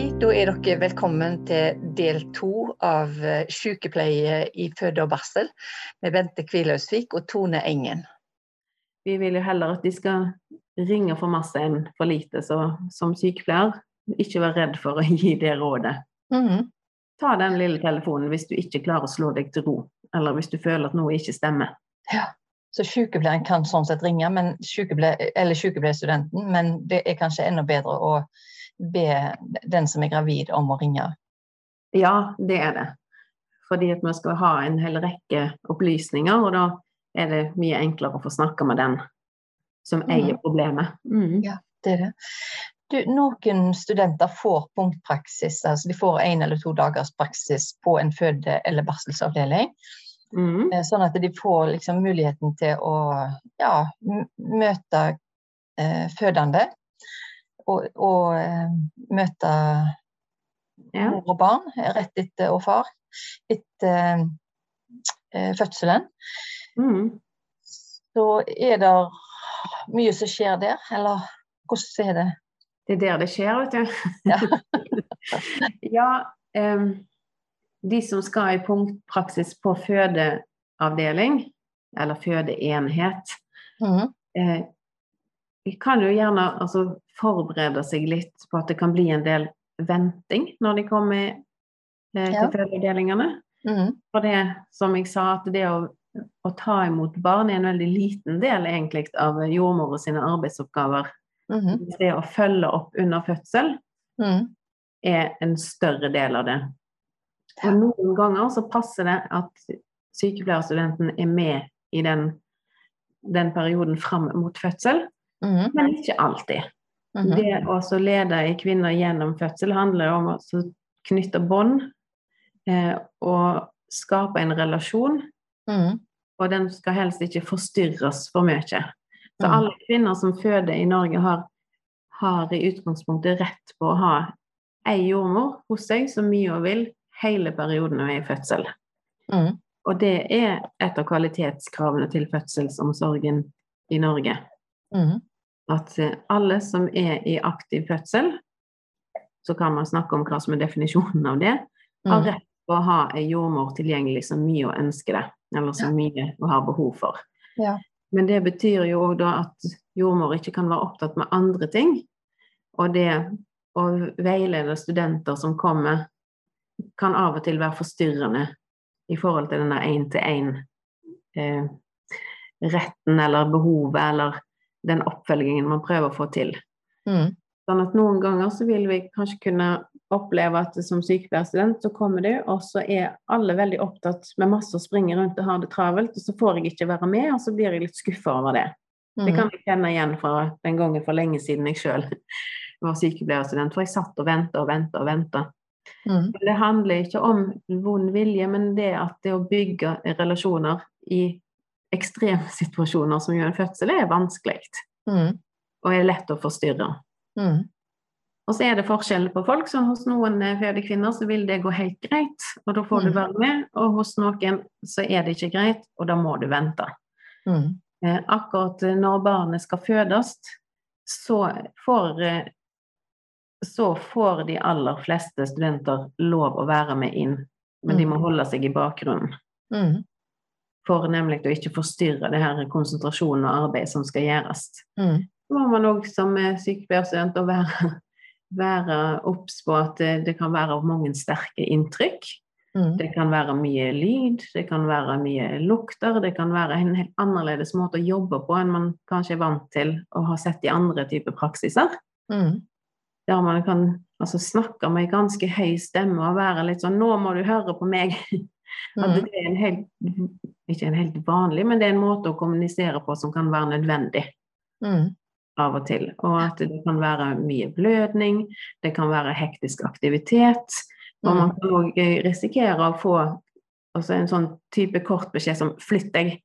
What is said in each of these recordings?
Hei, da er dere velkommen til del to av eh, sykepleie i føde og barsel med Bente Kvilhausvik og Tone Engen. Vi vil jo heller at de skal ringe for masse enn for lite, så som sykepleier, ikke vær redd for å gi det rådet. Mhm. Ta den lille telefonen hvis du ikke klarer å slå deg til ro, eller hvis du føler at noe ikke stemmer. Ja. Så sykepleieren kan sånn sett ringe, men sykeple eller sykepleierstudenten, men det er kanskje enda bedre å be den som er gravid om å ringe. Ja, det er det. Fordi at man skal ha en hel rekke opplysninger, og da er det mye enklere å få snakke med den som eier problemet. Mm. Ja, det er det. Du, noen studenter får punktpraksis, altså de får en eller to dagers praksis på en føde- eller barselsavdeling. Mm. Sånn at de får liksom muligheten til å ja, møte eh, fødende. Og, og eh, møte Ja. mor og barn rett etter og far etter eh, fødselen. Mm. Så er det mye som skjer der, eller hvordan er det? Det er der det skjer, vet du. Ja. ja, um, de som skal i punktpraksis på fødeavdeling, eller fødeenhet, mm. eh, kan jo gjerne altså, forberede seg litt på at det kan bli en del venting når de kommer eh, til Ja. fødeavdelingene. Mm. For det, som jeg sa, at det å, å ta imot barn er en veldig liten del egentlig av jordmor sine arbeidsoppgaver. Mm. Det å følge opp under fødsel mm. er en større del av det. Og noen ganger så passer det at sykepleierstudenten er med i den, den perioden fram mot fødsel, Mhm. men ikke alltid. Mhm. Det å lede ei kvinne gjennom fødsel handler om å knytte bånd eh, og skape en relasjon, Mm. og den skal helst ikke forstyrres for mye. Så Mhm. alle kvinner som føder i Norge har, har i utgangspunktet rett på å ha ei jordmor hos seg så mye hun vil hele perioden hun er i fødsel. Mm. Og det er et av kvalitetskravene til fødselsomsorgen i Norge. Mhm. At eh, alle som er i aktiv fødsel, så kan man snakke om hva som er definisjonen av det, har Mhm. rett på å ha ei jordmor tilgjengelig så mye hun ønsker det, eller så mye hun har behov for. Ja. Men det betyr jo òg da at jordmor ikke kan være opptatt med andre ting. Og det å veilede studenter som kommer, kan av og til være forstyrrende i forhold til denne én-til-én-retten eller behovet eller den oppfølgingen man prøver å få til. Mm. Sånn at noen ganger så vil vi kanskje kunne oppleve at som sykepleierstudent så kommer du, og så er alle veldig opptatt med masse å springe rundt og har det travelt, og så får jeg ikke være med, og så blir jeg litt skuffa over det. Det kan jeg kjenne igjen fra den gangen for lenge siden jeg sjøl var sykepleierstudent, for jeg satt og venta og venta og venta. Mm. Det handler ikke om vond vilje, men det at det å bygge relasjoner i ekstremsituasjoner som gjør en fødsel, er vanskelig. Mm. Og er lett å forstyrre. Mm. Og så er det forskjell på folk. så Hos noen føde kvinner så vil det gå helt greit, og da får du Mm. være med. Og hos noen så er det ikke greit, og da må du vente. Mm. Eh, akkurat når barnet skal fødes, så får, eh, så får de aller fleste studenter lov å være med inn, men de må Mm. holde seg i bakgrunnen. Mhm. For nemlig å ikke forstyrre det her konsentrasjonen og arbeidet som skal gjøres. Mm. Så må man òg som eh, sykepleierstudent å være, være obs på at eh, det kan være mange sterke inntrykk. Mm. Det kan være mye lyd, det kan være mye lukter, det kan være en helt annerledes måte å jobbe på enn man kanskje er vant til å ha sett i andre typer praksiser. Mm. Der man kan altså, snakke med ganske høy stemme og være litt sånn 'Nå må du høre på meg'. At Mhm. det er en helt, ikke en helt vanlig, men det er en måte å kommunisere på som kan være nødvendig Mm. av og til. Og at det kan være mye blødning, det kan være hektisk aktivitet. Og man kan òg risikere å få en sånn type kortbeskjed som 'flytt deg'.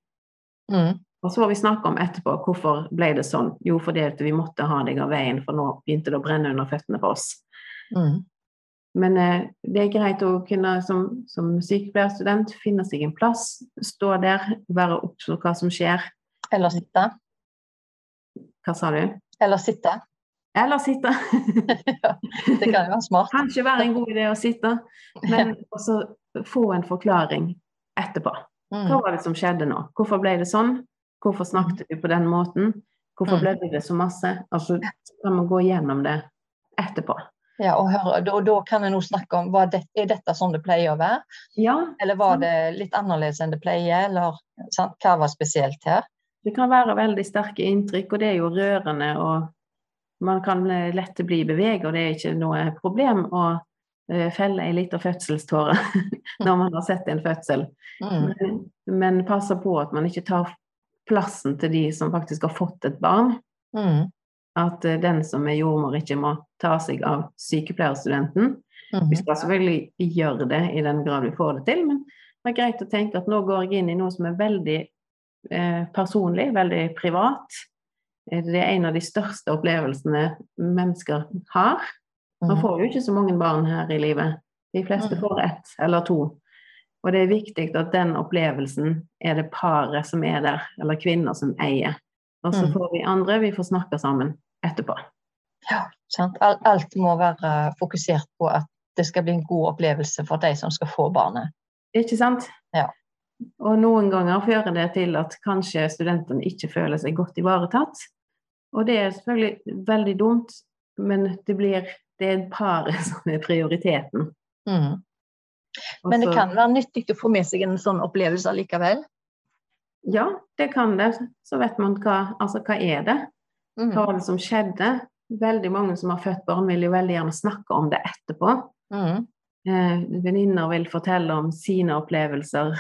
Mm. Og så får vi snakke om etterpå hvorfor ble det sånn. Jo, fordi vi måtte ha deg av veien, for nå begynte det å brenne under føttene på oss. Mhm. Men eh, det er greit å kunne som, som sykepleierstudent finne seg en plass, stå der, være obs på hva som skjer. Eller sitte. Hva sa du? Eller sitte. Eller sitte. ja, det kan jo være smart. Kanskje være en god idé å sitte, men også få en forklaring etterpå. Hva Mm. var det som skjedde nå? Hvorfor ble det sånn? Hvorfor snakket du på den måten? Hvorfor Mm. ble det så masse? Altså, så kan man gå gjennom det etterpå. Ja, og, høre, da, da kan en nå snakke om det, Er dette sånn det pleier å være, Ja, eller var det litt annerledes enn det pleier? Eller sant? hva var spesielt her? det kan være veldig sterke inntrykk, og det er jo rørende, og man kan lett bli beveget, og det er ikke noe problem å eh, felle ei lita fødselståre når man har sett en fødsel. Mm. Men, men passe på at man ikke tar plassen til de som faktisk har fått et barn. Mm. At eh, den som er jordmor, ikke må ta seg av sykepleierstudenten. Mm. Vi skal selvfølgelig gjøre det i den grad vi får det til, men det er greit å tenke at nå går jeg inn i noe som er veldig eh, personlig, veldig privat. Eh, Det er en av de største opplevelsene mennesker har. Man Mm. får jo ikke så mange barn her i livet. De fleste Mm. får ett eller to. Og det er viktig at den opplevelsen er det paret som er der, eller kvinner som eier. Og så Mm. får vi andre, vi får snakke sammen etterpå. Ja, sant? Al- Alt må være fokusert på at det skal bli en god opplevelse for de som skal få barnet. Ikke sant? Ja. Og noen ganger fører det til at kanskje studentene ikke føler seg godt ivaretatt. Og det er selvfølgelig veldig dumt, men det blir det er paret som er prioriteten. Mm. Men det kan være nyttig å få med seg en sånn opplevelse likevel. Ja, det kan det. Så vet man hva Altså, hva er det? Mm. Hva var det som skjedde? Veldig mange som har født barn, vil jo veldig gjerne snakke om det etterpå. Mm. Eh, Venninner vil fortelle om sine opplevelser.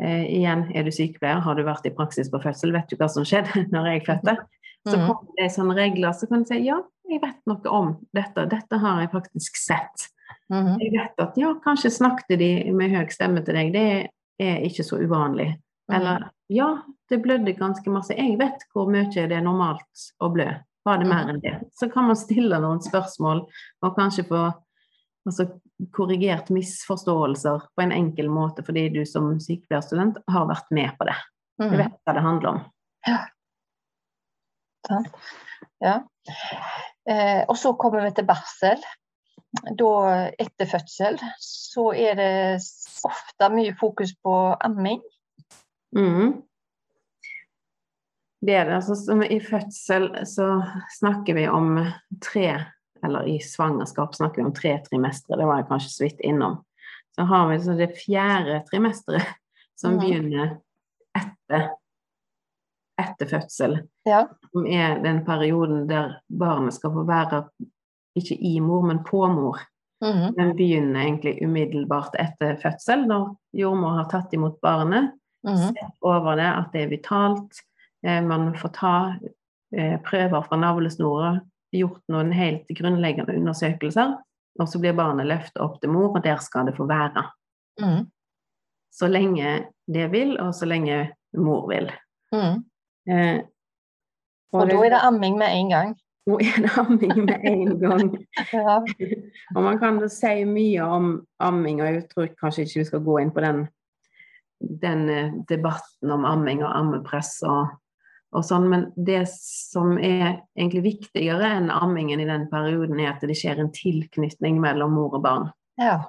Eh, igjen, er du sykepleier, har du vært i praksis på fødsel, vet du hva som skjedde når jeg fødte? Så Mhm. kommer det sånne regler, så kan du si ja, jeg vet noe om dette, dette har jeg faktisk sett. Mhm. Jeg vet at ja, kanskje snakket de med høy stemme til deg, det er ikke så uvanlig. Eller ja, det blødde ganske masse, jeg vet hvor mye det er normalt å blø. Var det mer enn det? Så kan man stille noen spørsmål og kanskje få altså, korrigert misforståelser på en enkel måte fordi du som sykepleierstudent har vært med på det. Du Mhm. vet hva det handler om. Ja. Ja. Eh, og så kommer vi til barsel. Da etter fødsel så er det ofte mye fokus på amming. Mhm. Det er det. Altså, som I fødsel så snakker vi om tre, eller i svangerskap snakker vi om tre trimestre, det var jeg kanskje så vidt innom. Så har vi så det fjerde trimesteret som mm. begynner etter, etter fødsel. Ja. Som er den perioden der barnet skal få være ikke i mor, men på mor. Mm. Den begynner egentlig umiddelbart etter fødsel, når jordmor har tatt imot barnet. Sett over det, at det er vitalt. Eh, Man får ta eh, prøver fra navlesnorer, gjort noen helt grunnleggende undersøkelser. Og så blir barnet løftet opp til mor, og der skal det få være. Mm. Så lenge det vil, og så lenge mor vil. Mm. Eh, Og da er det amming med en gang. Nå er det amming med en gang. Ja. Og man kan si mye om amming, og jeg tror kanskje ikke vi skal gå inn på den, den eh, debatten om amming og ammepress og, og sånn, men det som er egentlig viktigere enn ammingen i den perioden, er at det skjer en tilknytning mellom mor og barn. ja.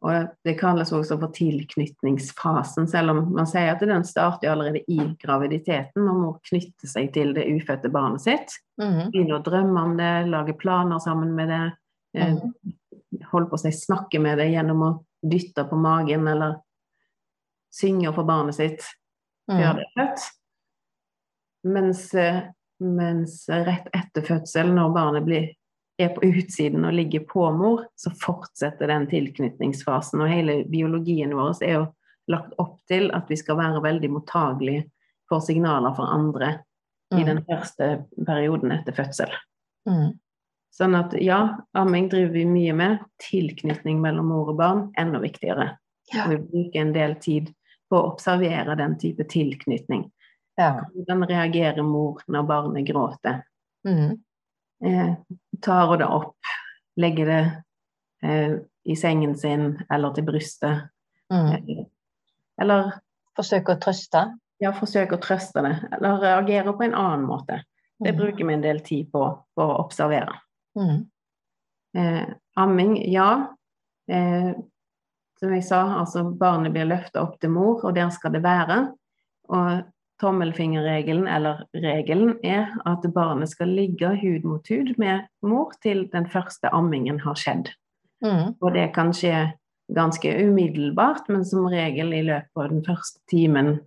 Og det kalles også for tilknytningsfasen, selv om man sier at den starter allerede i graviditeten, når mor knytter seg til det ufødte barnet sitt. Mhm. Begynner å drømme om det, lage planer sammen med det. Mm holde på å si snakke med det gjennom å dytte på magen eller synge for barnet sitt før Mhm. det er født. Mens, eh, mens rett etter fødsel, når barnet blir, er på utsiden og ligger på mor, så fortsetter den tilknytningsfasen. Og hele biologien vår er jo lagt opp til at vi skal være veldig mottagelige for signaler fra andre i den første perioden etter fødsel. Mm. Sånn at ja, amming driver vi mye med. Tilknytning mellom mor og barn, enda viktigere. Ja. Og vi bruker en del tid på å observere den type tilknytning. Ja. Hvordan reagerer mor når barnet gråter? Mm. Eh, tar hun det opp? Legger det eh, i sengen sin eller til brystet? Mm. Eh, eller Forsøker å trøste. ja, forsøker å trøste det. Eller reagere på en annen måte. Det Mm. bruker vi en del tid på, på å observere. Mm. Eh, amming, ja. Eh, som jeg sa, altså barnet blir løfta opp til mor, og der skal det være. Og tommelfingerregelen, eller regelen, er at barnet skal ligge hud mot hud med mor til den første ammingen har skjedd. Mm. Og det kan skje ganske umiddelbart, men som regel i løpet av den første timen,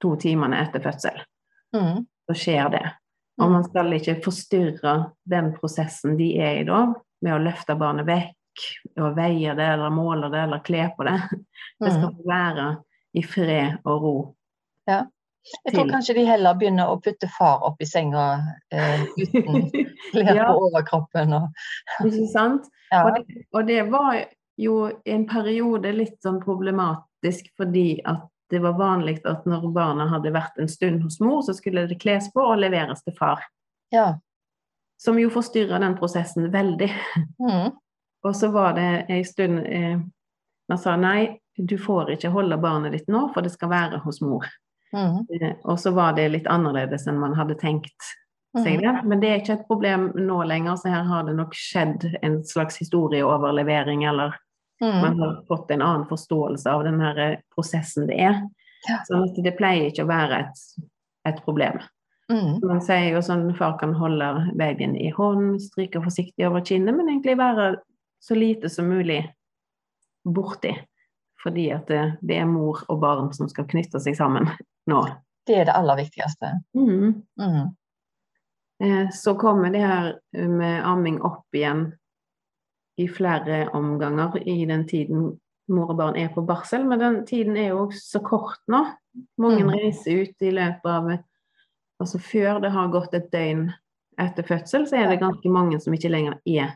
to timene etter fødsel. Mm. Så skjer det. Og man skal ikke forstyrre den prosessen de er i da, med å løfte barnet vekk og veier det, eller måler det, eller kler på det. Det skal få være i fred og ro. Ja. Jeg tror kanskje de heller begynner å putte far opp i senga eh, uten klær Ja. på overkroppen. Og, Ikke sant? ja. Og det, og det var jo en periode litt sånn problematisk fordi at det var vanlig at når barna hadde vært en stund hos mor, så skulle det kles på og leveres til far. ja. Som jo forstyrra den prosessen veldig. Mm. Og så var det en stund eh, man sa nei, du får ikke holde barnet ditt nå, for det skal være hos mor. Mm. Eh, og så var det litt annerledes enn man hadde tenkt seg Mm. det. Men det er ikke et problem nå lenger, så her har det nok skjedd en slags historieoverlevering, eller Mm. man har fått en annen forståelse av den her eh, prosessen det er. Ja. Sånn at det pleier ikke å være et, et problem. Mm. Man sier jo sånn far kan holde babyen i hånd, stryke forsiktig over kinnet, men egentlig være så lite som mulig borti. Fordi at det, det er mor og barn som skal knytte seg sammen nå. Det er det aller viktigste. Mm. Mm. Eh, Så kommer det her med amming opp igjen i flere omganger i den tiden mor og barn er på barsel, men den tiden er jo så kort nå. Mange Mm. reiser ut i løpet av Altså før det har gått et døgn etter fødsel, så er det ganske mange som ikke lenger er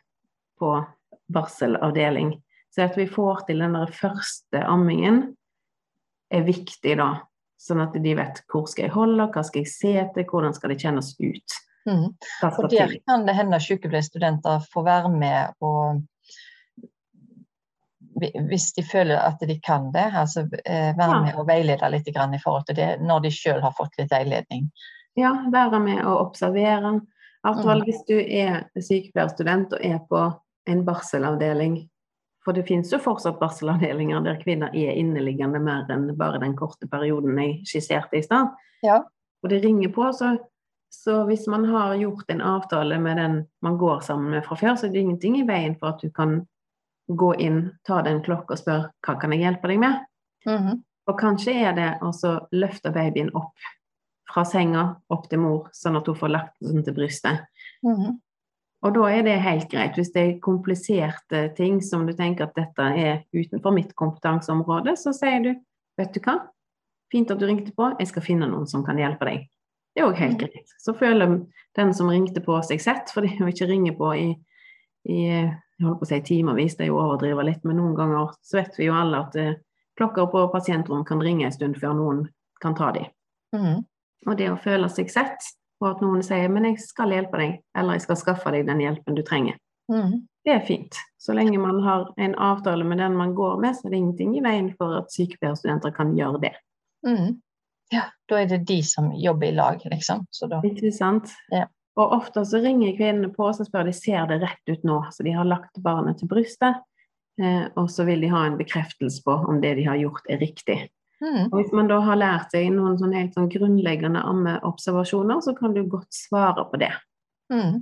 på barselavdeling. Så at vi får til den der første ammingen, er viktig da. Sånn at de vet hvor skal jeg holde, hva skal jeg se etter, hvordan skal det kjennes ut. Mm. Og der kan det hende sykepleierstudenter får være med og hvis de føler at de kan det, altså eh, være med og veilede litt i forhold til det, når de selv har fått litt veiledning. Ja, være med og observere. Alt Mm. hvis du er sykepleierstudent og er på en barselavdeling. For det finnes jo fortsatt barselavdelinger der kvinner er inneliggende mer enn bare den korte perioden jeg skisserte i stad. Ja. Og det ringer på, så, så hvis man har gjort en avtale med den man går sammen med fra før, så er det ingenting i veien for at du kan gå inn, ta den klokka og spørre hva kan jeg hjelpe deg med? Mhm. Og kanskje er det å løfte babyen opp fra senga opp til mor, sånn at hun får lagt den til brystet. Mhm. Og da er det helt greit. Hvis det er kompliserte ting som du tenker at dette er utenfor mitt kompetanseområde, så sier du vet du hva, fint at du ringte på, jeg skal finne noen som kan hjelpe deg. Det er òg helt Mhm. greit. Så føler den som ringte på seg sett, fordi hun ikke ringer på i, i jeg holder på å si timevis, det er jo å overdrive litt, men noen ganger så vet vi jo alle at eh, klokker på pasientrom kan ringe en stund før noen kan ta dem. Mm. Og det å føle seg sett, og at noen sier 'men jeg skal hjelpe deg', eller 'jeg skal skaffe deg den hjelpen du trenger', Mm. det er fint. Så lenge man har en avtale med den man går med, så er det ingenting i veien for at sykepleierstudenter kan gjøre det. Mm. Ja, da er det de som jobber i lag, liksom. Så da, Ikke sant? Ja. Og ofte så ringer kvinnene på og spør spør de ser det rett ut nå. Så de har lagt barnet til brystet, eh, og så vil de ha en bekreftelse på om det de har gjort, er riktig. Mhm. Og hvis man da har lært seg noen sånn helt sånn grunnleggende ammeobservasjoner, så kan du godt svare på det. Mm.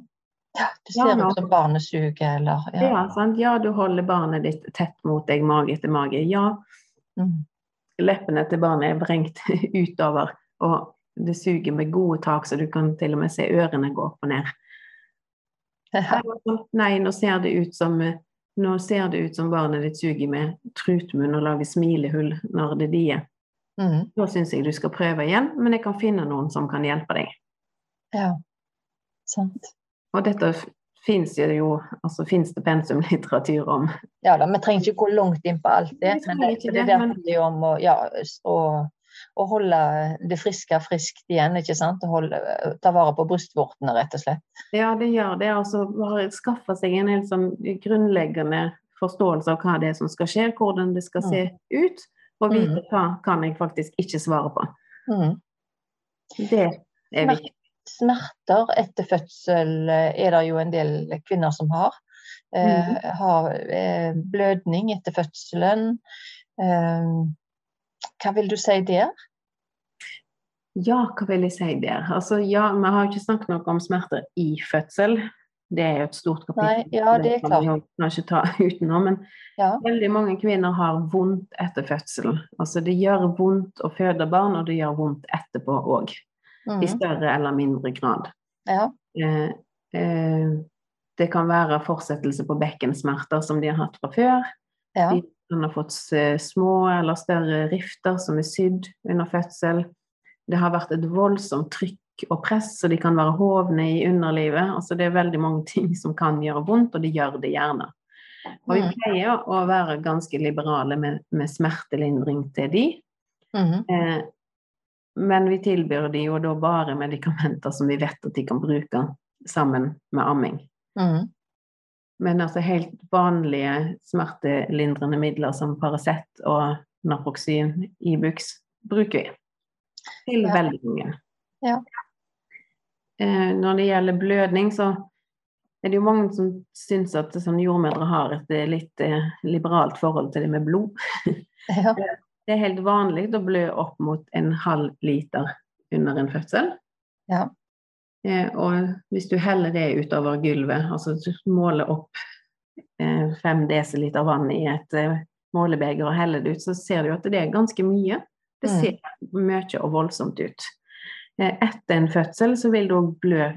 Ja, det ser ja, ut som barnet suger, eller Ja, ja. sant? ja, du holder barnet ditt tett mot deg, mage etter mage. Ja, Mm. leppene til barnet er vrengt utover, og det suger med gode tak, så du kan til og med se ørene gå opp og ned. Nei, nå ser det ut som nå ser det ut som barnet ditt suger med trutmunn og lager smilehull når det dier. Mhm. Da syns jeg du skal prøve igjen, men jeg kan finne noen som kan hjelpe deg. Ja, sant. Og dette fins jo altså fins det pensumlitteratur om. Ja da, vi trenger ikke gå langt inn på alt det, men det, det, det, der handler jo om å, ja, å, å holde det friske friskt igjen, ikke sant? Holde, ta vare på brystvortene, rett og slett. Ja, det gjør det. Altså bare skaffe seg en helt sånn grunnleggende forståelse av hva det er som skal skje, hvordan det skal se ut, og vite Mm. hva kan jeg faktisk ikke svare på. Mm. Det er viktig. smerter etter fødsel er det jo en del kvinner som har. Eh, Mhm. har eh, blødning etter fødselen. Eh, hva vil du si der? Ja, hva vil jeg si der? Altså, ja, vi har ikke snakket noe om smerter i fødsel. Det er jo et stort kapittel. Nei, ja, det er kan vi jo kanskje ta utenom. Men Ja. veldig mange kvinner har vondt etter fødsel. Altså, det gjør vondt å føde barn, og det gjør vondt etterpå òg. I Mm, større eller mindre grad. ja. Eh, eh, det kan være fortsettelse på bekkensmerter som de har hatt fra før. ja. De kan ha fått små eller større rifter som er sydd under fødsel. Det har vært et voldsomt trykk og press, så de kan være hovne i underlivet. Altså det er veldig mange ting som kan gjøre vondt, og det gjør det gjerne. Og vi Mm. pleier å være ganske liberale med, med smertelindring til de. Mhm. Eh, men vi tilbyr de jo da bare medikamenter som vi vet at de kan bruke sammen med amming. Mhm. Men altså helt vanlige smertelindrende midler som Paracet og Naproxyn Ibux bruker vi. Til Ja. veldig mange. Ja. Eh, når det gjelder blødning, så er det jo mange som syns at sånn jordmødre har et eh, litt eh, liberalt forhold til det med blod. ja. Det er helt vanlig å blø opp mot en halv liter under en fødsel. Ja. Eh, og hvis du heller det utover gulvet, altså måler opp eh, fem desiliter vann i et eh, målebeger og heller det ut, så ser du at det er ganske mye. Det Mm. ser mye og voldsomt ut. Eh, etter en fødsel så vil du òg blø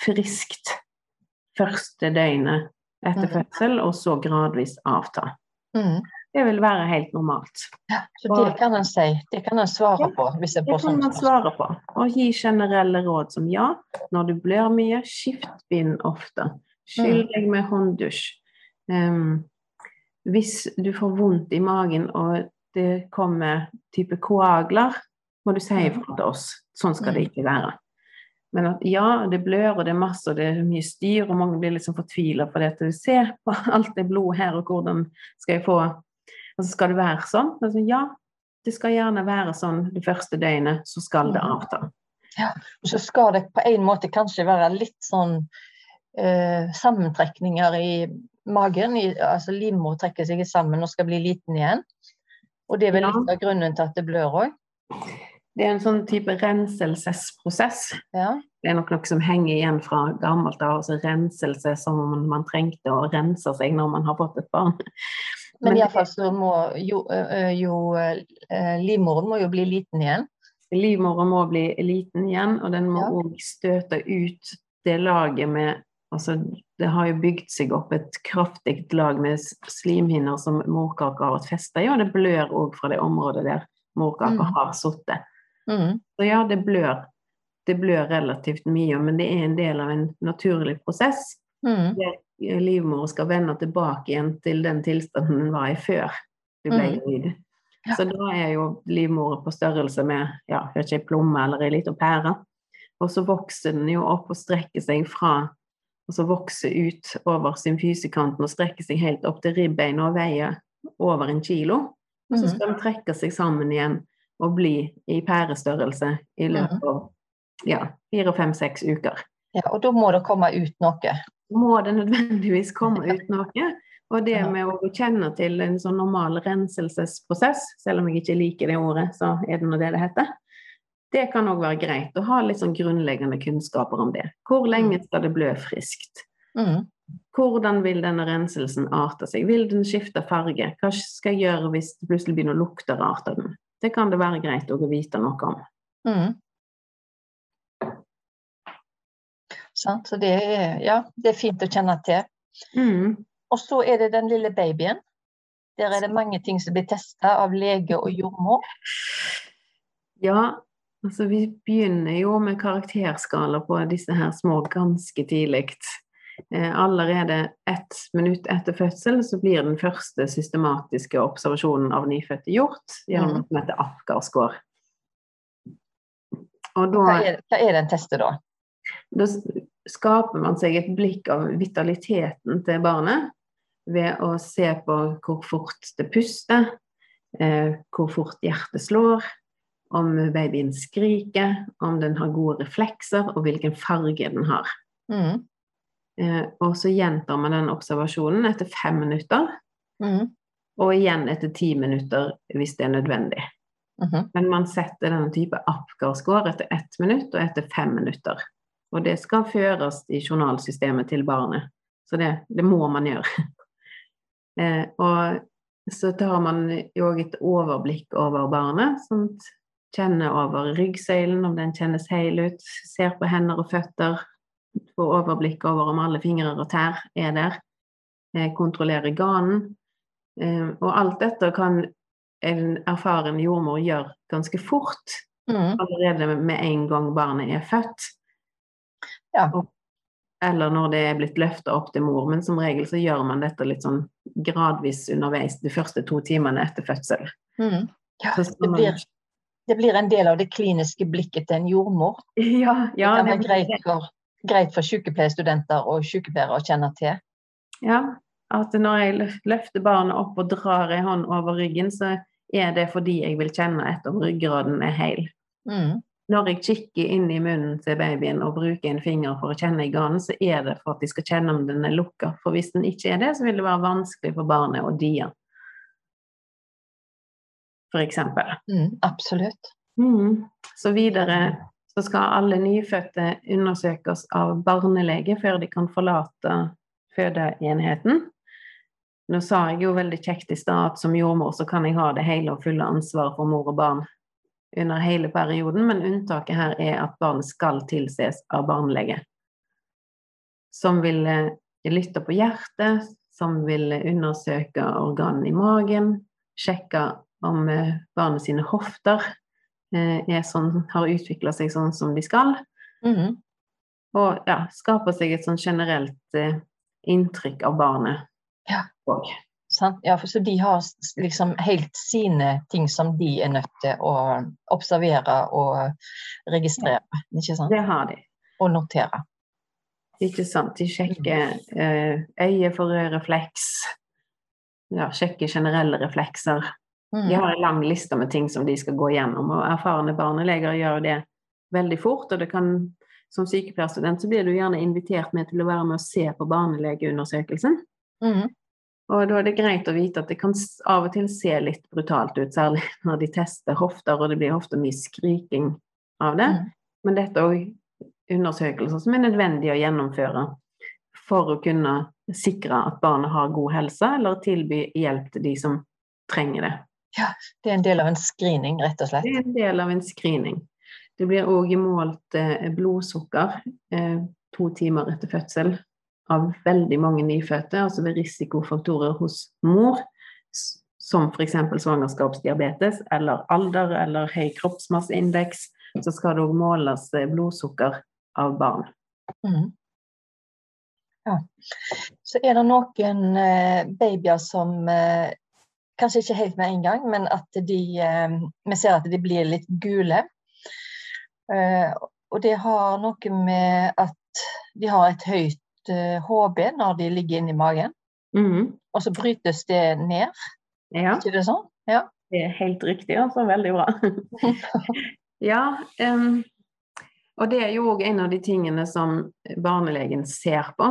friskt første døgnet etter Mm. fødsel, og så gradvis avta. Mm. Det vil være helt normalt. ja. Så det kan en si. Det kan en svare Ja, på hvis jeg Det kan sånn man svare på. Og gi generelle råd som ja, når du blør mye, skift bind ofte. Skyll deg med hånddusj. Um, hvis du får vondt i magen og det kommer type koagler, må du si ifra til oss. Sånn skal det ikke være. Men at ja, det blør og det er masse og det er mye styr, og mange blir liksom fortvila fordi det. at ser på alt det blodet her, og hvordan skal jeg få Altså, skal det være sånn? Altså, ja, det skal gjerne være sånn det første døgnet, så skal det avta. Ja, Og så skal det på en måte kanskje være litt sånn eh, sammentrekninger i magen. I, altså livmor trekker seg sammen og skal bli liten igjen. Og det er vel Ja. litt av grunnen til at det blør òg. Det er en sånn type renselsesprosess. Ja. Det er nok noe som henger igjen fra gammelt av, altså renselse som om man trengte å rense seg når man har fått et barn. Men Men- iallfall så må jo, jo livmoren må jo bli liten igjen. Livmoren må bli liten igjen, og den må Ja. støte ut det laget med Altså, det har jo bygd seg opp et kraftig lag med slimhinner som morkaka har vært festa i, og det blør òg fra det området der morkaka Mm. har sittet. Mhm. Så ja, det blør. Det blør relativt mye, men det er en del av en naturlig prosess. Mm. Der livmora skal vende tilbake igjen til den tilstanden den var i før du ble Mm. Ja. Så da er jo livmora på størrelse med ja, ikke, ei plomme eller ei lita pære. Og så vokser den jo opp og strekker seg fra Og så vokser ut over symfysekanten og strekker seg helt opp til ribbeina og veier over en kilo. Og så Mhm. skal den trekke seg sammen igjen og bli i pærestørrelse i løpet av ja, fire, fem, seks uker. Ja, og da må det komme ut noe. Må det nødvendigvis komme ut noe? Og det med å kjenne til en sånn normal renselsesprosess, selv om jeg ikke liker det ordet, så er det nå det det heter. Det kan òg være greit å ha litt sånn grunnleggende kunnskaper om det. Hvor lenge skal det blø friskt? Mhm. Hvordan vil denne renselsen arte seg? Vil den skifte farge? Hva skal jeg gjøre hvis det plutselig begynner å lukte rart av den? Det kan det være greit å vite noe om. Mm. Sant? Så det er, ja, det er fint å kjenne til. Mm. Og så er det den lille babyen. Der er det mange ting som blir testa av lege og jordmor. Ja, altså vi begynner jo med karakterskala på disse her små ganske tidlig. Eh, allerede ett minutt etter fødsel så blir den første systematiske observasjonen av nyfødte gjort gjennom noe som heter Apgar-score. Hva er, hva er den testet da? da skaper man seg et blikk av vitaliteten til barnet ved å se på hvor fort det puster, eh, hvor fort hjertet slår, om babyen skriker, om den har gode reflekser, og hvilken farge den har. Mm. Eh, og så gjentar man den observasjonen etter fem minutter, Mm. og igjen etter ti minutter hvis det er nødvendig. Mhm. Men man setter denne type Apgar-score etter ett minutt og etter fem minutter. Og det skal føres i journalsystemet til barnet. Så det, det må man gjøre. Eh, og så tar man òg et overblikk over barnet. Sånn, kjenner over ryggsøylen, om den kjennes hel ut. Ser på hender og føtter. Får overblikk over om alle fingre og tær er der. Kontrollere kontrollerer ganen. Eh, og alt dette kan en erfaren jordmor gjøre ganske fort. Mm. Allerede med en gang barnet er født. Ja. Eller når det er blitt løfta opp til mor. Men som regel så gjør man dette litt sånn gradvis underveis de første to timene etter fødsel. Mm. Ja, det blir, det blir en del av det kliniske blikket til en jordmor. Ja, ja, det kan være greit for, greit for sykepleierstudenter og sykepleiere å kjenne til. Ja, at når jeg løfter barnet opp og drar en hånd over ryggen, så er det fordi jeg vil kjenne etter om ryggraden er hel. Mm. Når jeg kikker inn i munnen til babyen og bruker en finger for å kjenne i ganen, så er det for at de skal kjenne om den er lukka. For hvis den ikke er det, så vil det være vanskelig for barnet å die. For eksempel. Mm. Absolutt. Mm. Så videre så skal alle nyfødte undersøkes av barnelege før de kan forlate fødeenheten. Nå sa jeg jo veldig kjekt i stad at som jordmor så kan jeg ha det hele og fulle ansvaret for mor og barn under hele perioden, men unntaket her er at barnet skal tilses av barnelege. Som vil eh, lytte på hjertet, som vil undersøke organene i magen, sjekke om eh, barnet sine hofter er sånn, har utvikla seg sånn som de skal. Mm. Og ja, skaper seg et sånn generelt eh, inntrykk av barnet. Ja. Sant? Ja, for så de har liksom helt sine ting som de er nødt til å observere og registrere, ikke sant? det har de. Og notere. Ikke sant? De sjekker eh, øye for rødrefleks. Ja, sjekker generelle reflekser. De har en lang liste med ting som de skal gå gjennom, og erfarne barneleger gjør det veldig fort. Og det kan, som sykepleierstudent så blir du gjerne invitert med til å være med og se på barnelegeundersøkelsen. Mm. Og da er det greit å vite at det kan av og til se litt brutalt ut, særlig når de tester hofter, og det blir ofte mye skriking av det. Mm. Men dette er òg undersøkelser som er nødvendig å gjennomføre for å kunne sikre at barnet har god helse, eller tilby hjelp til de som trenger det. Det er en del av en screening, rett og slett. Det er en del av en screening. Det blir òg målt eh, blodsukker eh, to timer etter fødsel av veldig mange nyfødte, altså ved risikofaktorer hos mor, som f.eks. svangerskapsdiabetes eller alder eller høy kroppsmasseindeks. Så skal det òg måles eh, blodsukker av barn. Mm. Ja. Så er det noen babyer som kanskje ikke helt med en gang, men at de eh, Vi ser at de blir litt gule. Eh, og det har noe med at de har et høyt eh, HB når de ligger inni magen, Mhm. og så brytes det ned. Ja. Ikke det sånn? Ja. Det er helt riktig, altså. Veldig bra. ja, Um, og det er jo òg en av de tingene som barnelegen ser på.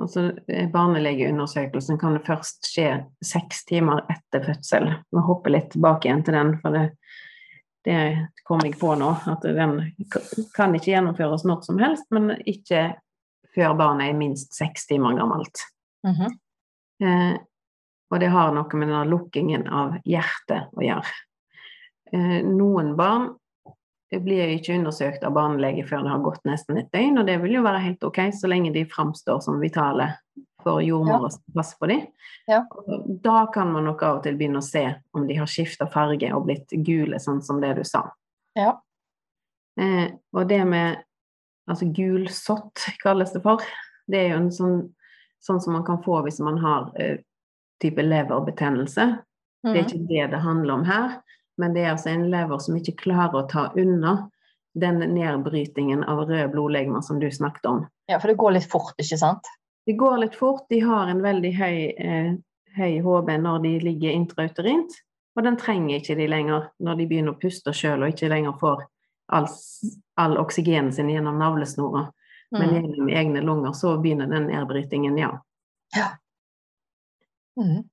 Altså, eh, barnelegeundersøkelsen kan det først skje seks timer etter fødsel. Vi hopper litt tilbake igjen til den, for det, det kom jeg på nå. At den kan ikke gjennomføres når som helst, men ikke før barnet er minst seks timer gammelt. Mhm. Eh, og det har noe med den lukkingen av hjertet å gjøre. Eh, noen barn blir jo ikke undersøkt av barnelege før det har gått nesten et døgn, og det vil jo være helt ok så lenge de framstår som vitale for jordmor å passe på dem. Ja. Da kan man nok av og til begynne å se om de har skifta farge og blitt gule, sånn som det du sa. Ja. Eh, og det med altså gulsott kalles det for. Det er jo en sånn, sånn som man kan få hvis man har eh, type leverbetennelse. Det er Mhm. ikke det det handler om her, men det er altså en lever som ikke klarer å ta unna den nedbrytingen av røde blodlegemer som du snakket om. ja, for det går litt fort, ikke sant? Det går litt fort, de har en veldig høy, eh, høy HB når de ligger intrauterint, Og den trenger ikke de lenger når de begynner å puste sjøl og ikke lenger får all, all oksygenen sin gjennom navlesnora, men Mm. gjennom egne lunger. Så begynner den nedbrytingen, ja. Mm.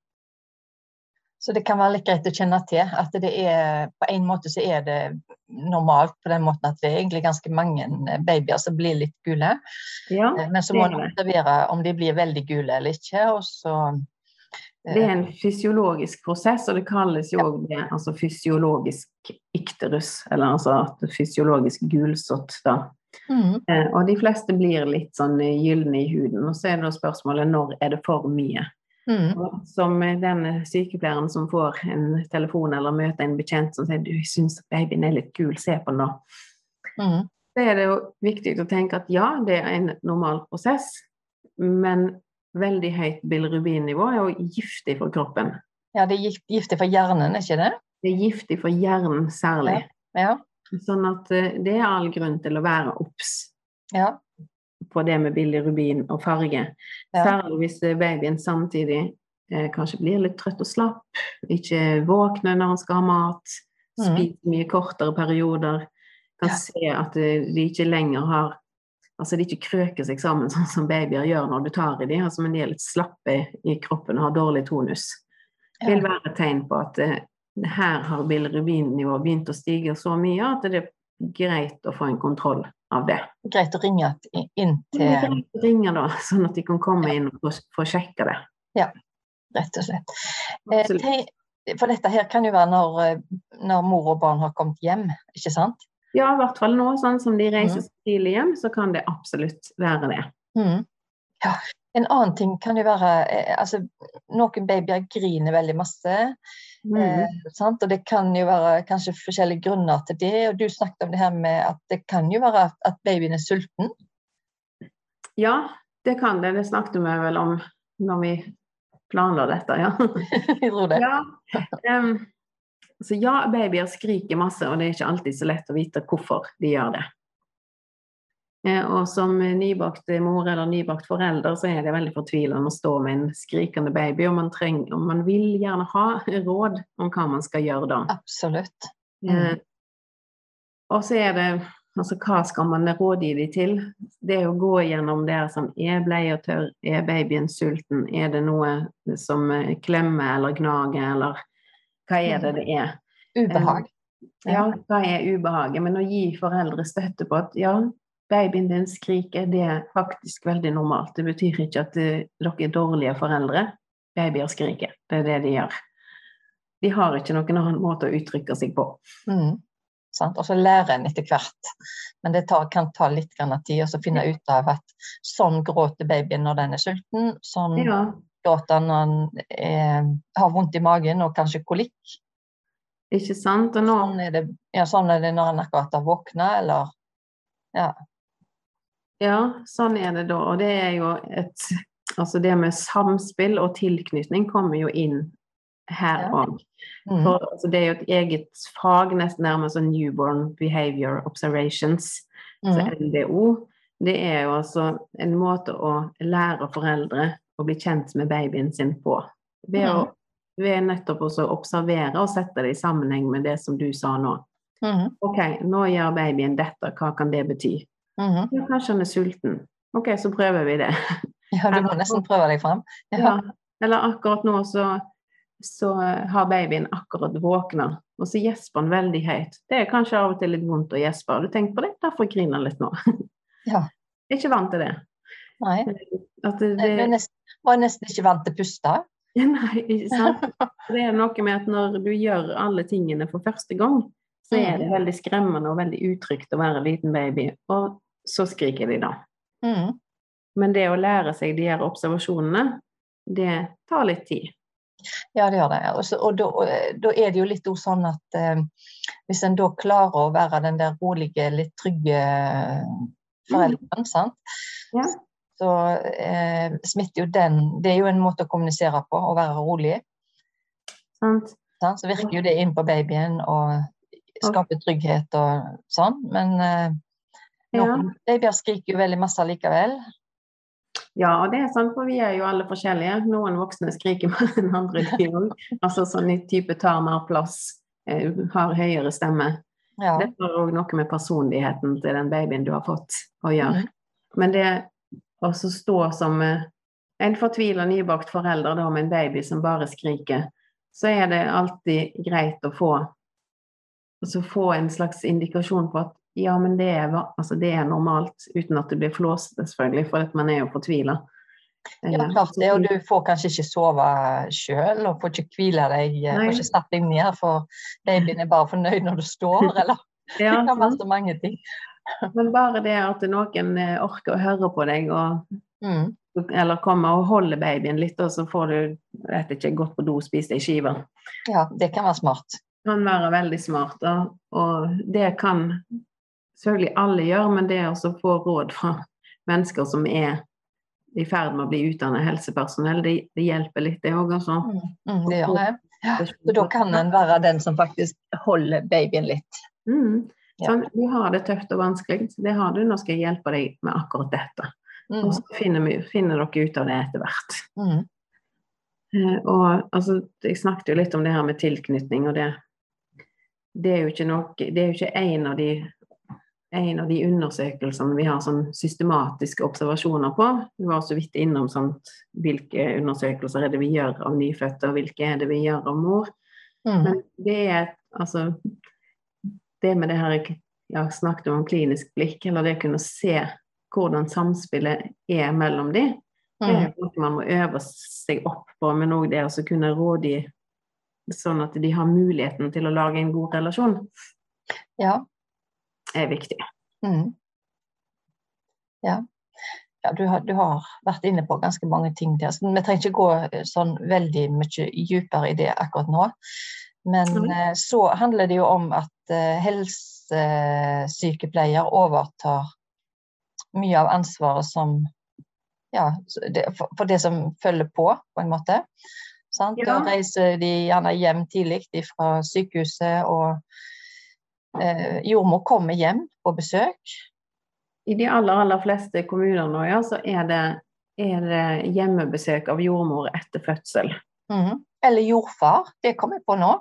Så det kan være litt greit å kjenne til at det er på en måte så er det normalt på den måten at det er egentlig ganske mange babyer som blir litt gule. ja Eh, Men så må man en observere om de blir veldig gule eller ikke. Og så Det er en fysiologisk prosess, og det kalles jo òg ja. altså fysiologisk ikterus, eller altså fysiologisk gulsott, da. mm, Eh, Og de fleste blir litt sånn eh, gylne i huden. Og så er det spørsmålet når er det for mye? Mm, Som den sykepleieren som får en telefon eller møter en bekjent som sier du syns babyen er litt kul, se på den da. mm, Så er det jo viktig å tenke at ja, det er en normal prosess, men veldig høyt bilirubin-nivå er jo giftig for kroppen. Ja, det er giftig for hjernen, er ikke det? Det er giftig for hjernen særlig. Ja. Sånn at eh, det er all grunn til å være obs ja. På det med billig rubin og farge. Ja. Særlig hvis babyen samtidig eh, kanskje blir litt trøtt og slapp, ikke våkner når han skal ha mat, Mhm. spiser mye kortere perioder, kan Ja. se at eh, de ikke lenger har Altså de ikke krøker seg sammen sånn som babyer gjør når du tar i dem, altså, men de er litt slappe i kroppen og har dårlig tonus. Det vil være et tegn på at eh, her har bilirubin-nivået begynt å stige så mye at det greit å få en kontroll av det. Greit å ringe inn Det er til greit å ringe da, sånn at de kan komme inn og få, sjekke sjekka det. Rett og slett. Eh, Absolutt. For dette her kan jo være når, eh, når mor og barn har kommet hjem, ikke sant? Ja, i hvert fall nå, sånn som de reiser Mhm. så tidlig hjem, så kan det absolutt være det. Mm. Ja. En annen ting kan jo være eh, altså, Noen babyer griner veldig masse. Mhm. Eh, sant? Og det kan jo være kanskje forskjellige grunner til det. Og du snakket om det her med at det kan jo være at babyen er sulten. Ja, det kan det. Det snakket vi vel om når vi planla dette, ja. Jeg tror det. ja. Um, så ja, babyer skriker masse, og det er ikke alltid så lett å vite hvorfor de gjør det. Eh, Og som nybakt mor eller nybakt forelder så er det veldig fortvilende å stå med en skrikende baby, og man, trenger, og man vil gjerne ha råd om hva man skal gjøre da. Absolutt. Eh, og så er det Altså, hva skal man rådgi dem til? Det å gå gjennom det som er bleia tørr, er babyen sulten, er det noe som eh, klemmer eller gnager, eller hva er det det er? Ubehag. Ja, hva er ubehaget? Men å gi foreldre støtte på at ja, babyen din skriker, det er faktisk veldig normalt. Det betyr ikke at eh, dere er dårlige foreldre. Babyer skriker. Det er det de gjør. De har ikke noen annen måte å uttrykke seg på. Mm. Og så lærer en etter hvert. Men det tar, kan ta litt grann tid å finne ut av at sånn gråter babyen når den er sulten. Sånn Ja, gråter når han eh, har vondt i magen og kanskje kolikk. ikke sant? Og nå Sånn er det, ja, sånn er det når han akkurat har våkna, eller Ja. Ja, sånn er det da. Og det er jo et Altså det med samspill og tilknytning kommer jo inn her òg. Mm. For altså, det er jo et eget fag, nesten nærmest sånn Newborn Behavior Observations, så Mm. NBO. Det er jo altså en måte å lære foreldre å bli kjent med babyen sin på. Ved, å, ved nettopp å observere og sette det i sammenheng med det som du sa nå. Mm. Ok, nå gjør babyen dette, hva kan det bety? Mm. Ja, kanskje han er sulten. Ok, så prøver vi det. Ja, du må nesten prøve deg fram. Ja. Eller akkurat nå så, så har babyen akkurat våkna, og så gjesper han veldig høyt. Det er kanskje av og til litt vondt å gjespe. Har du tenkt på det? Derfor griner han litt nå. Ja. Jeg er ikke vant til det. Nei. At det, Jeg ble nesten, var nesten ikke vant til å puste. Nei, ikke sant? Det er noe med at når du gjør alle tingene for første gang, så er det veldig skremmende og veldig utrygt å være liten baby. Og så skriker de da. Mm. Men det å lære seg de her observasjonene, det tar litt tid. Ja, det gjør det. Og, så, og da, da er det jo litt sånn at eh, hvis en da klarer å være den der rolige, litt trygge forelderen, sant? Ja. så eh, smitter jo den Det er jo en måte å kommunisere på, å være rolig. Sant? Sant? Så virker jo det inn på babyen og skaper trygghet og sånn. Men eh, noen babyer skriker jo veldig masse likevel. Ja, og det er sant, for vi er jo alle forskjellige. Noen voksne skriker mer enn andre. altså sånn type tar mer plass, eh, har høyere stemme. Ja. Det har òg noe med personligheten til den babyen du har fått å gjøre. Mm. Men det å stå som eh, en fortvila nybakt forelder da, med en baby som bare skriker, så er det alltid greit å få, altså få en slags indikasjon på at ja, men det er, altså det er normalt, uten at det blir flåsete, selvfølgelig, for at man er jo fortvila. Ja, klart det. Og du får kanskje ikke sove sjøl, og får ikke hvile deg, eh, Nei. får ikke satt deg ned, for babyen er bare fornøyd når du står, eller Ja, det kan være så mange ting. men bare det at noen eh, orker å høre på deg, og, Mm. eller kommer og holder babyen litt, og så får du vet ikke, gått på do og spist ei skive. Ja, det kan være smart. Det kan være veldig smart, og, og det kan selvfølgelig alle gjør, men det å få råd fra mennesker som er i ferd med å bli utdannet helsepersonell, det, det hjelper litt, det òg, altså. Mm. Mm, det gjør det. Ja, så da kan en være den som faktisk holder babyen litt. Mm. Ja. Sånn, du har det tøft og vanskelig, så det har du, nå skal jeg hjelpe deg med akkurat dette. Mm. Og så finner, vi, finner dere ut av det etter hvert. Mm. Eh, og altså, jeg snakket jo litt om det her med tilknytning, og det, det er jo ikke noe Det er jo ikke en av de en av de undersøkelsene vi har sånn systematiske observasjoner på. Vi var så vidt innom sånt, hvilke undersøkelser er det vi gjør av nyfødte, og hvilke er det vi gjør av mor. Mm. Men det er altså Det med det her jeg har snakket om klinisk blikk, eller det å kunne se hvordan samspillet er mellom de, det er Mm. noe man må øve seg opp på, men òg det å kunne rådgi sånn at de har muligheten til å lage en god relasjon, Ja. Er viktig. Mm. Ja. ja du, har, du har vært inne på ganske mange ting der. Så vi trenger ikke gå eh, sånn veldig mye dypere i det akkurat nå. Men Mhm. eh, så handler det jo om at eh, helsesykepleier overtar mye av ansvaret som ja, for, det som følger på, på en måte. Sant? Da reiser de gjerne hjem tidlig fra sykehuset, og eh, jordmor kommer hjem på besøk. I de aller, aller fleste kommuner nå, ja, så er det, er det hjemmebesøk av jordmor etter fødsel. Mm. Eller jordfar, det kom jeg på nå.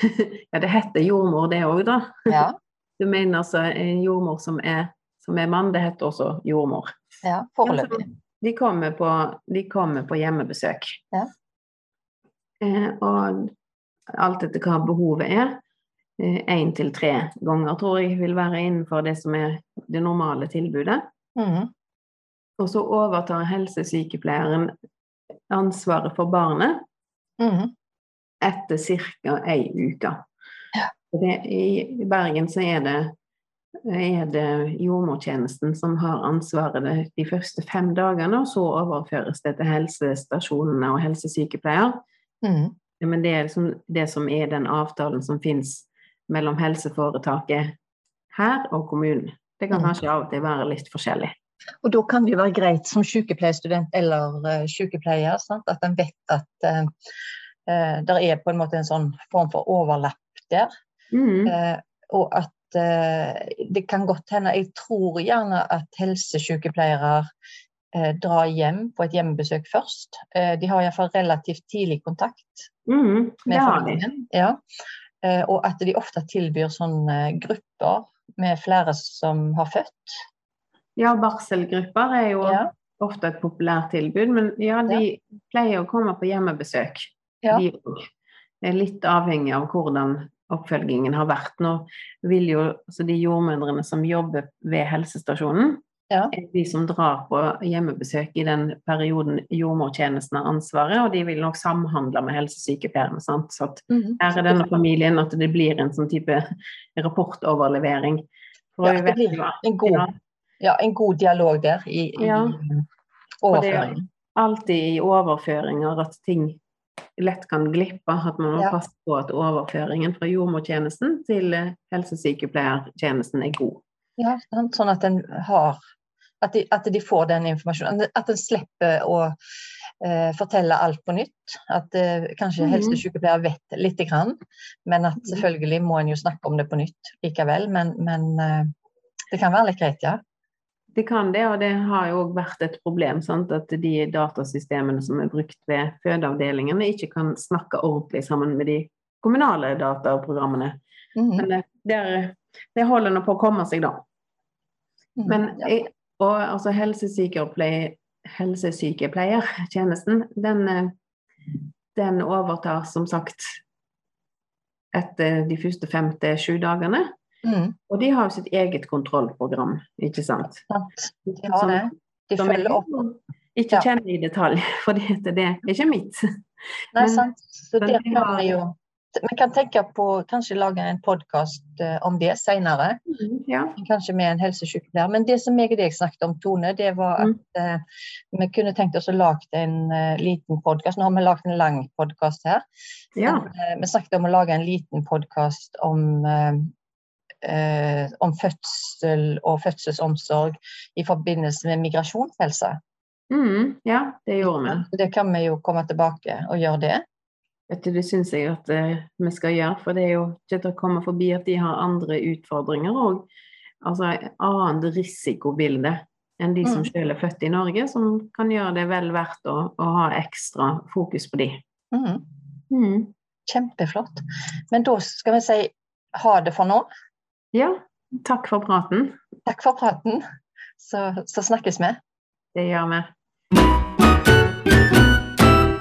ja, det heter jordmor det òg, da. Ja, Du mener altså en jordmor som er, som er mann, det heter også jordmor. ja foreløpig. De kommer på, de kommer på hjemmebesøk. Ja. Eh, og alt etter hva behovet er. Én til tre ganger tror jeg vil være innenfor det som er det normale tilbudet. Mm. Og så overtar helsesykepleieren ansvaret for barnet mm. etter ca. ei uke. Ja. Det, I Bergen så er det, er det jordmortjenesten som har ansvaret de, de første fem dagene, og så overføres det til helsestasjonene og helsesykepleier. Mm. Men det er liksom det som er den avtalen som finnes mellom helseforetaket her og kommunen. Det kan Mhm. kanskje av og til være litt forskjellig. Og da kan det jo være greit som sykepleierstudent eller eh, sykepleier sant? at en vet at uh, det er på en måte en sånn form for overlapp der. Mm. Eh, og at eh, det kan godt hende Jeg tror gjerne at helsesykepleiere eh, drar hjem på et hjemmebesøk først. Eh, de har iallfall relativt tidlig kontakt mm. med familien. Ja. Eh, og at de ofte tilbyr sånne grupper med flere som har født. Ja, barselgrupper er jo Ja. ofte et populært tilbud, men ja, de pleier å komme på hjemmebesøk. Ja. De er litt avhengig av hvordan oppfølgingen har vært. Nå vil jo altså de jordmødrene som jobber ved helsestasjonen, Ja. er de som drar på hjemmebesøk i den perioden jordmortjenesten har ansvaret, og de vil nok samhandle med helsesykepleierne. Sant? Så at Mhm. her er denne familien at det blir en sånn type rapportoverlevering. For Ja, det blir en god, ja, ja, en god dialog der i, i Ja. overføringen. alltid i overføringer at ting lett kan glippe. At man må Ja. passe på at overføringen fra jordmortjenesten til eh, helsesykepleiertjenesten er god. Ja, sånn at en har at de, at de får den informasjonen. At en slipper å eh, fortelle alt på nytt. At eh, kanskje Mhm. helsesykepleier vet lite grann, men at selvfølgelig må en jo snakke om det på nytt likevel. Men, men eh, det kan være litt greit, ja. det kan det, og det har jo òg vært et problem. Sant? At de datasystemene som er brukt ved fødeavdelingene, ikke kan snakke ordentlig sammen med de kommunale dataprogrammene. Mm. Men det, det holder nå på å komme seg, da. Mm, Men jeg, og altså helsesykepleier, helsesykepleiertjenesten, den, den overtar som sagt etter de første fem til sju dagene. Mm. Og de har jo sitt eget kontrollprogram, ikke sant? De har det. De følger opp. Ikke kjenner i detalj, for det er ikke mitt. Nei, sant. Så det kan vi jo vi kan tenke på kanskje lage en podkast eh, om det senere. Mm, ja. Kanskje med en helsesykepleier. Men det som jeg og deg snakket om, Tone, det var mm. at mm. uh, vi kunne tenkt oss å lage en uh, liten podkast. Nå har vi lagd en lang podkast her. Ja. Men, uh, vi snakket om å lage en liten podkast om om fødsel og fødselsomsorg i forbindelse med migrasjonshelse. Mm, ja, det gjorde vi. Det kan vi jo komme tilbake og gjøre det. Det syns jeg at uh, vi skal gjøre, for det er jo ikke til å komme forbi at de har andre utfordringer òg. altså annet risikobilde enn de som mm. selv er født i Norge, som kan gjøre det vel verdt å, å ha ekstra fokus på de. Mm. Mm. Kjempeflott. Men da skal vi si ha det for nå. Ja. Takk for praten. Takk for praten. Så, så snakkes vi. Det gjør vi.